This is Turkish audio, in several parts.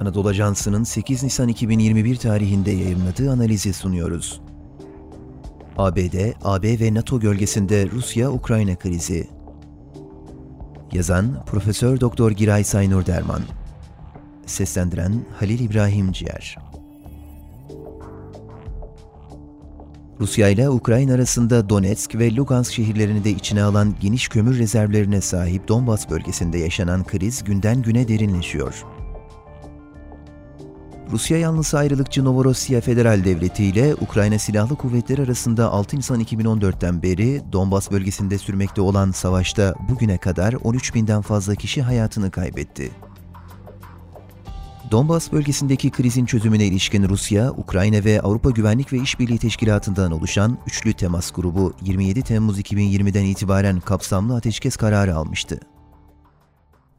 Anadolu Ajansı'nın 8 Nisan 2021 tarihinde yayımladığı analizi sunuyoruz. ABD, AB ve NATO gölgesinde Rusya-Ukrayna krizi. Yazan Profesör Doktor Giray Saynur Derman. Seslendiren Halil İbrahim Ciğer. Rusya ile Ukrayna arasında Donetsk ve Lugansk şehirlerini de içine alan geniş kömür rezervlerine sahip Donbas bölgesinde yaşanan kriz günden güne derinleşiyor. Rusya yanlısı ayrılıkçı Novorossiya Federal Devleti ile Ukrayna Silahlı Kuvvetleri arasında 6 Nisan 2014'ten beri Donbas bölgesinde sürmekte olan savaşta bugüne kadar 13 binden fazla kişi hayatını kaybetti. Donbas bölgesindeki krizin çözümüne ilişkin Rusya, Ukrayna ve Avrupa Güvenlik ve İşbirliği Teşkilatı'ndan oluşan Üçlü Temas Grubu 27 Temmuz 2020'den itibaren kapsamlı ateşkes kararı almıştı.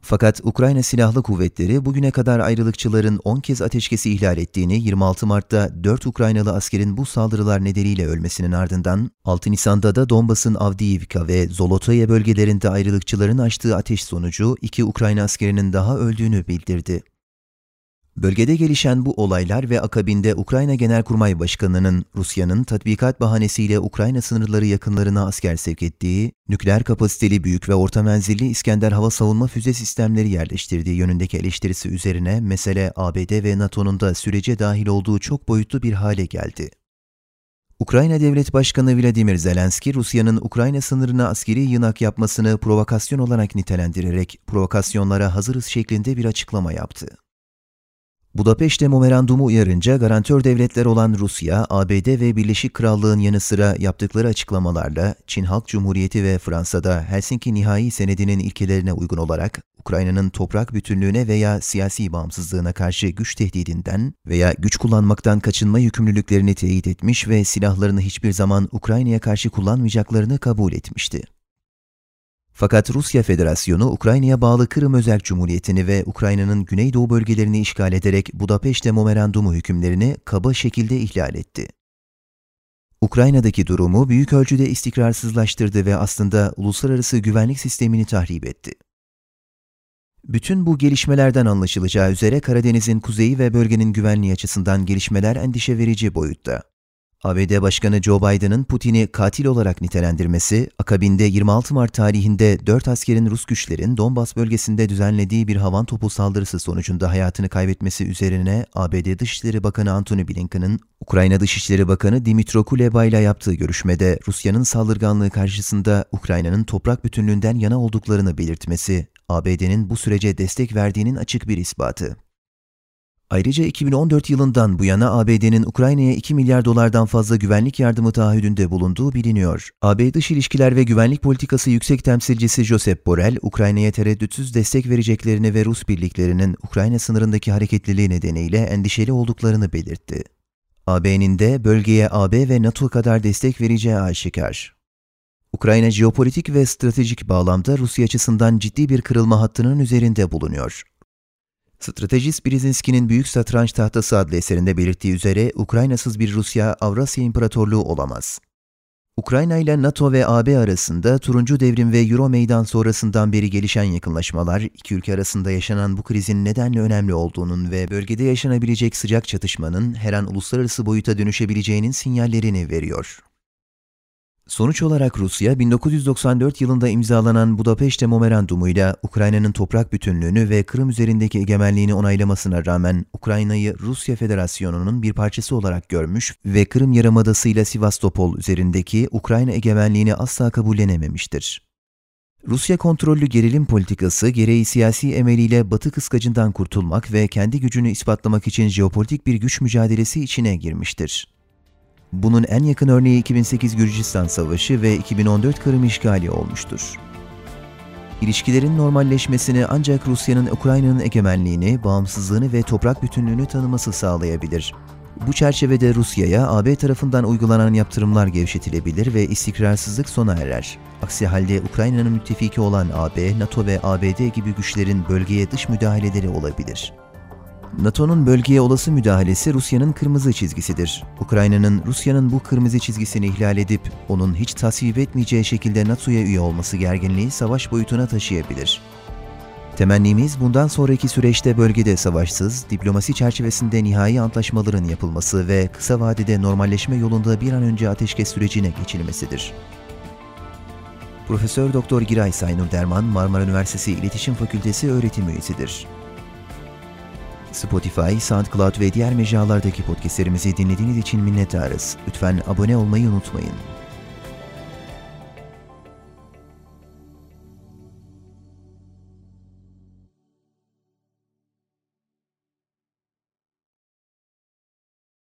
Fakat Ukrayna Silahlı Kuvvetleri bugüne kadar ayrılıkçıların 10 kez ateşkesi ihlal ettiğini 26 Mart'ta 4 Ukraynalı askerin bu saldırılar nedeniyle ölmesinin ardından 6 Nisan'da da Donbas'ın Avdiivka ve Zolotoye bölgelerinde ayrılıkçıların açtığı ateş sonucu 2 Ukrayna askerinin daha öldüğünü bildirdi. Bölgede gelişen bu olaylar ve akabinde Ukrayna Genelkurmay Başkanı'nın Rusya'nın tatbikat bahanesiyle Ukrayna sınırları yakınlarına asker sevk ettiği, nükleer kapasiteli büyük ve orta menzilli İskender hava savunma füze sistemleri yerleştirdiği yönündeki eleştirisi üzerine mesele ABD ve NATO'nun da sürece dahil olduğu çok boyutlu bir hale geldi. Ukrayna Devlet Başkanı Vladimir Zelenski, Rusya'nın Ukrayna sınırına askeri yığınak yapmasını provokasyon olarak nitelendirerek provokasyonlara hazırız şeklinde bir açıklama yaptı. Budapeşte Memorandumu uyarınca garantör devletler olan Rusya, ABD ve Birleşik Krallığın yanı sıra yaptıkları açıklamalarla Çin Halk Cumhuriyeti ve Fransa'da Helsinki Nihai Senedi'nin ilkelerine uygun olarak Ukrayna'nın toprak bütünlüğüne veya siyasi bağımsızlığına karşı güç tehdidinden veya güç kullanmaktan kaçınma yükümlülüklerini teyit etmiş ve silahlarını hiçbir zaman Ukrayna'ya karşı kullanmayacaklarını kabul etmişti. Fakat Rusya Federasyonu Ukrayna'ya bağlı Kırım Özel Cumhuriyeti'ni ve Ukrayna'nın güneydoğu bölgelerini işgal ederek Budapeşte Memorandumu hükümlerini kaba şekilde ihlal etti. Ukrayna'daki durumu büyük ölçüde istikrarsızlaştırdı ve aslında uluslararası güvenlik sistemini tahrip etti. Bütün bu gelişmelerden anlaşılacağı üzere Karadeniz'in kuzeyi ve bölgenin güvenliği açısından gelişmeler endişe verici boyutta. ABD Başkanı Joe Biden'ın Putin'i katil olarak nitelendirmesi, akabinde 26 Mart tarihinde 4 askerin Rus güçlerin Donbas bölgesinde düzenlediği bir havan topu saldırısı sonucunda hayatını kaybetmesi üzerine ABD Dışişleri Bakanı Antony Blinken'ın Ukrayna Dışişleri Bakanı Dimitro Kuleba ile yaptığı görüşmede Rusya'nın saldırganlığı karşısında Ukrayna'nın toprak bütünlüğünden yana olduklarını belirtmesi, ABD'nin bu sürece destek verdiğinin açık bir ispatı. Ayrıca 2014 yılından bu yana ABD'nin Ukrayna'ya 2 milyar dolardan fazla güvenlik yardımı taahhüdünde bulunduğu biliniyor. AB Dış İlişkiler ve Güvenlik Politikası Yüksek Temsilcisi Josep Borrell, Ukrayna'ya tereddütsüz destek vereceklerini ve Rus birliklerinin Ukrayna sınırındaki hareketliliği nedeniyle endişeli olduklarını belirtti. AB'nin de bölgeye AB ve NATO kadar destek vereceği aşikar. Ukrayna jeopolitik ve stratejik bağlamda Rusya açısından ciddi bir kırılma hattının üzerinde bulunuyor. Stratejist Brzezinski'nin Büyük Satranç Tahtası adlı eserinde belirttiği üzere Ukraynasız bir Rusya Avrasya İmparatorluğu olamaz. Ukrayna ile NATO ve AB arasında turuncu devrim ve Euro meydan sonrasından beri gelişen yakınlaşmalar, iki ülke arasında yaşanan bu krizin nedenle önemli olduğunun ve bölgede yaşanabilecek sıcak çatışmanın her an uluslararası boyuta dönüşebileceğinin sinyallerini veriyor. Sonuç olarak Rusya, 1994 yılında imzalanan Budapeşte Memorandumuyla Ukrayna'nın toprak bütünlüğünü ve Kırım üzerindeki egemenliğini onaylamasına rağmen Ukrayna'yı Rusya Federasyonu'nun bir parçası olarak görmüş ve Kırım Yarımadası ile Sivastopol üzerindeki Ukrayna egemenliğini asla kabullenememiştir. Rusya kontrollü gerilim politikası gereği siyasi emeliyle Batı kıskacından kurtulmak ve kendi gücünü ispatlamak için jeopolitik bir güç mücadelesi içine girmiştir. Bunun en yakın örneği 2008 Gürcistan Savaşı ve 2014 Kırım işgali olmuştur. İlişkilerin normalleşmesini ancak Rusya'nın Ukrayna'nın egemenliğini, bağımsızlığını ve toprak bütünlüğünü tanıması sağlayabilir. Bu çerçevede Rusya'ya AB tarafından uygulanan yaptırımlar gevşetilebilir ve istikrarsızlık sona erer. Aksi halde Ukrayna'nın müttefiki olan AB, NATO ve ABD gibi güçlerin bölgeye dış müdahaleleri olabilir. NATO'nun bölgeye olası müdahalesi Rusya'nın kırmızı çizgisidir. Ukrayna'nın Rusya'nın bu kırmızı çizgisini ihlal edip onun hiç tasvip etmeyeceği şekilde NATO'ya üye olması gerginliği savaş boyutuna taşıyabilir. Temennimiz bundan sonraki süreçte bölgede savaşsız, diplomasi çerçevesinde nihai antlaşmaların yapılması ve kısa vadede normalleşme yolunda bir an önce ateşkes sürecine geçilmesidir. Profesör Doktor Giray Saynur Derman, Marmara Üniversitesi İletişim Fakültesi öğretim üyesidir. Spotify, SoundCloud ve diğer mecralardaki podcastlerimizi dinlediğiniz için minnettarız. Lütfen abone olmayı unutmayın.